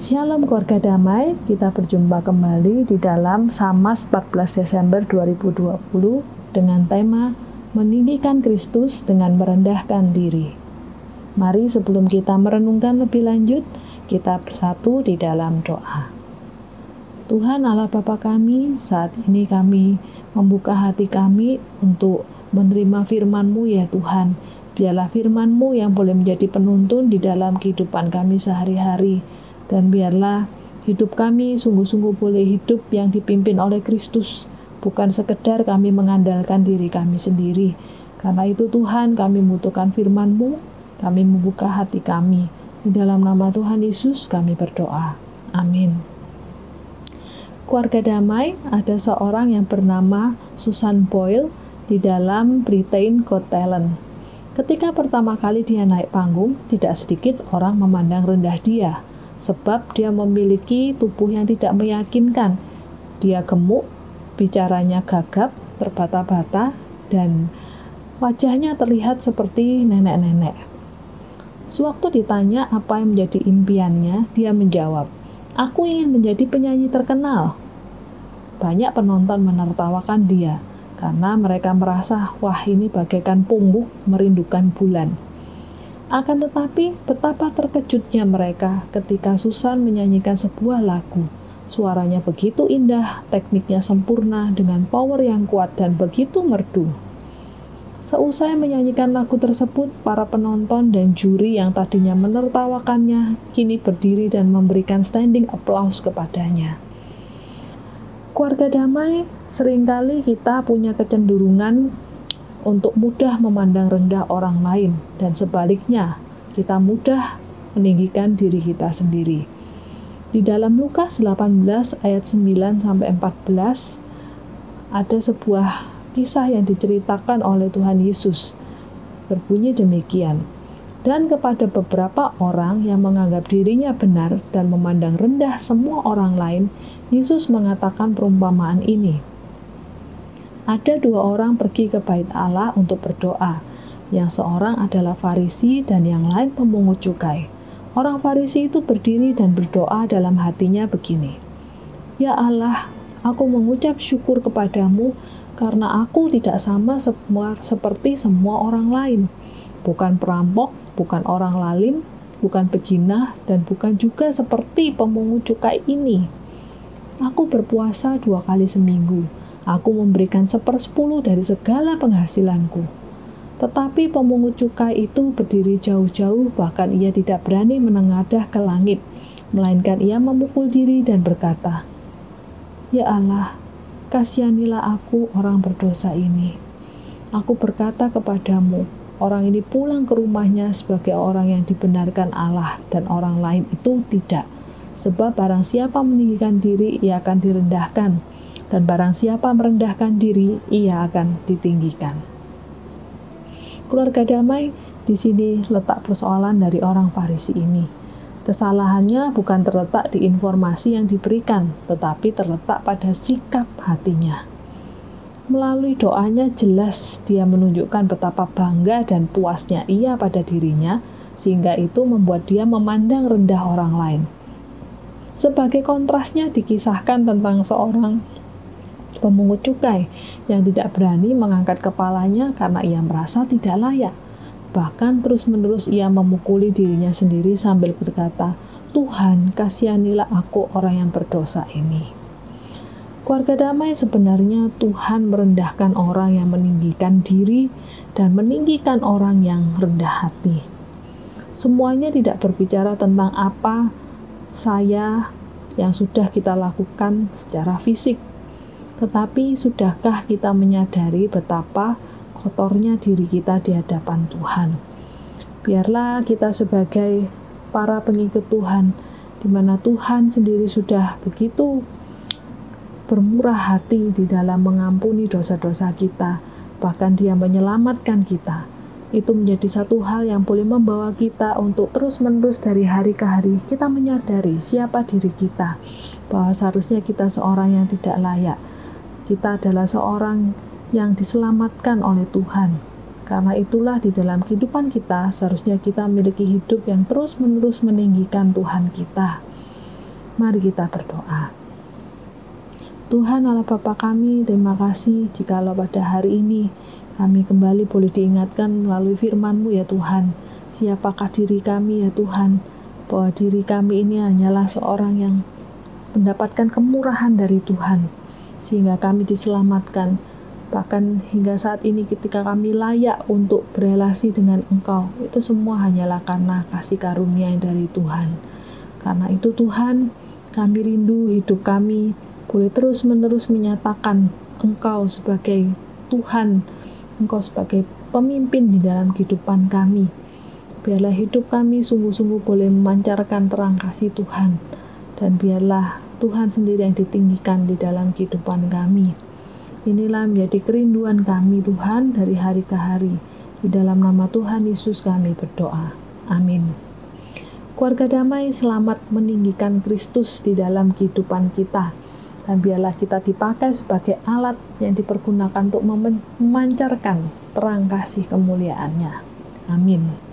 Shalom keluarga damai, kita berjumpa kembali di dalam Samas 14 Desember 2020 dengan tema Meninggikan Kristus dengan merendahkan diri. Mari sebelum kita merenungkan lebih lanjut, kita bersatu di dalam doa. Tuhan Allah Bapa kami, saat ini kami membuka hati kami untuk menerima firman-Mu ya Tuhan. Biarlah firman-Mu yang boleh menjadi penuntun di dalam kehidupan kami sehari-hari dan biarlah hidup kami sungguh-sungguh boleh hidup yang dipimpin oleh Kristus, bukan sekedar kami mengandalkan diri kami sendiri. Karena itu Tuhan kami membutuhkan firman-Mu, kami membuka hati kami. Di dalam nama Tuhan Yesus kami berdoa. Amin. Keluarga damai, ada seorang yang bernama Susan Boyle di dalam Britain Got Talent. Ketika pertama kali dia naik panggung, tidak sedikit orang memandang rendah dia sebab dia memiliki tubuh yang tidak meyakinkan. Dia gemuk, bicaranya gagap, terbata-bata, dan wajahnya terlihat seperti nenek-nenek. Sewaktu ditanya apa yang menjadi impiannya, dia menjawab, Aku ingin menjadi penyanyi terkenal. Banyak penonton menertawakan dia, karena mereka merasa, wah ini bagaikan punggung merindukan bulan. Akan tetapi, betapa terkejutnya mereka ketika Susan menyanyikan sebuah lagu. Suaranya begitu indah, tekniknya sempurna, dengan power yang kuat dan begitu merdu. Seusai menyanyikan lagu tersebut, para penonton dan juri yang tadinya menertawakannya kini berdiri dan memberikan standing applause kepadanya. Keluarga damai, sering kali kita punya kecenderungan untuk mudah memandang rendah orang lain dan sebaliknya kita mudah meninggikan diri kita sendiri. Di dalam Lukas 18 ayat 9 sampai 14 ada sebuah kisah yang diceritakan oleh Tuhan Yesus. Berbunyi demikian. Dan kepada beberapa orang yang menganggap dirinya benar dan memandang rendah semua orang lain, Yesus mengatakan perumpamaan ini ada dua orang pergi ke bait Allah untuk berdoa. Yang seorang adalah Farisi dan yang lain pemungut cukai. Orang Farisi itu berdiri dan berdoa dalam hatinya begini. Ya Allah, aku mengucap syukur kepadamu karena aku tidak sama semua seperti semua orang lain. Bukan perampok, bukan orang lalim, bukan pejinah, dan bukan juga seperti pemungut cukai ini. Aku berpuasa dua kali seminggu Aku memberikan sepersepuluh dari segala penghasilanku. Tetapi pemungut cukai itu berdiri jauh-jauh, bahkan ia tidak berani menengadah ke langit, melainkan ia memukul diri dan berkata, Ya Allah, kasihanilah aku orang berdosa ini. Aku berkata kepadamu, orang ini pulang ke rumahnya sebagai orang yang dibenarkan Allah dan orang lain itu tidak. Sebab barang siapa meninggikan diri, ia akan direndahkan dan barang siapa merendahkan diri, ia akan ditinggikan. Keluarga damai, di sini letak persoalan dari orang Farisi ini. Kesalahannya bukan terletak di informasi yang diberikan, tetapi terletak pada sikap hatinya. Melalui doanya jelas dia menunjukkan betapa bangga dan puasnya ia pada dirinya, sehingga itu membuat dia memandang rendah orang lain. Sebagai kontrasnya dikisahkan tentang seorang pemungut cukai yang tidak berani mengangkat kepalanya karena ia merasa tidak layak. Bahkan terus-menerus ia memukuli dirinya sendiri sambil berkata, Tuhan, kasihanilah aku orang yang berdosa ini. Keluarga damai sebenarnya Tuhan merendahkan orang yang meninggikan diri dan meninggikan orang yang rendah hati. Semuanya tidak berbicara tentang apa saya yang sudah kita lakukan secara fisik, tetapi sudahkah kita menyadari betapa kotornya diri kita di hadapan Tuhan? Biarlah kita sebagai para pengikut Tuhan, di mana Tuhan sendiri sudah begitu bermurah hati di dalam mengampuni dosa-dosa kita, bahkan Dia menyelamatkan kita. Itu menjadi satu hal yang boleh membawa kita untuk terus-menerus dari hari ke hari kita menyadari siapa diri kita, bahwa seharusnya kita seorang yang tidak layak, kita adalah seorang yang diselamatkan oleh Tuhan. Karena itulah di dalam kehidupan kita seharusnya kita memiliki hidup yang terus-menerus meninggikan Tuhan kita. Mari kita berdoa. Tuhan Allah Bapa kami, terima kasih jikalau pada hari ini kami kembali boleh diingatkan melalui firman-Mu ya Tuhan. Siapakah diri kami ya Tuhan? Bahwa diri kami ini hanyalah seorang yang mendapatkan kemurahan dari Tuhan. Sehingga kami diselamatkan. Bahkan hingga saat ini ketika kami layak untuk berelasi dengan Engkau, itu semua hanyalah karena kasih karunia yang dari Tuhan. Karena itu Tuhan, kami rindu hidup kami boleh terus-menerus menyatakan Engkau sebagai Tuhan, Engkau sebagai pemimpin di dalam kehidupan kami. Biarlah hidup kami sungguh-sungguh boleh memancarkan terang kasih Tuhan, dan biarlah Tuhan sendiri yang ditinggikan di dalam kehidupan kami. Inilah menjadi kerinduan kami Tuhan dari hari ke hari. Di dalam nama Tuhan Yesus kami berdoa. Amin. Keluarga damai selamat meninggikan Kristus di dalam kehidupan kita. Dan biarlah kita dipakai sebagai alat yang dipergunakan untuk memancarkan terang kasih kemuliaannya. Amin.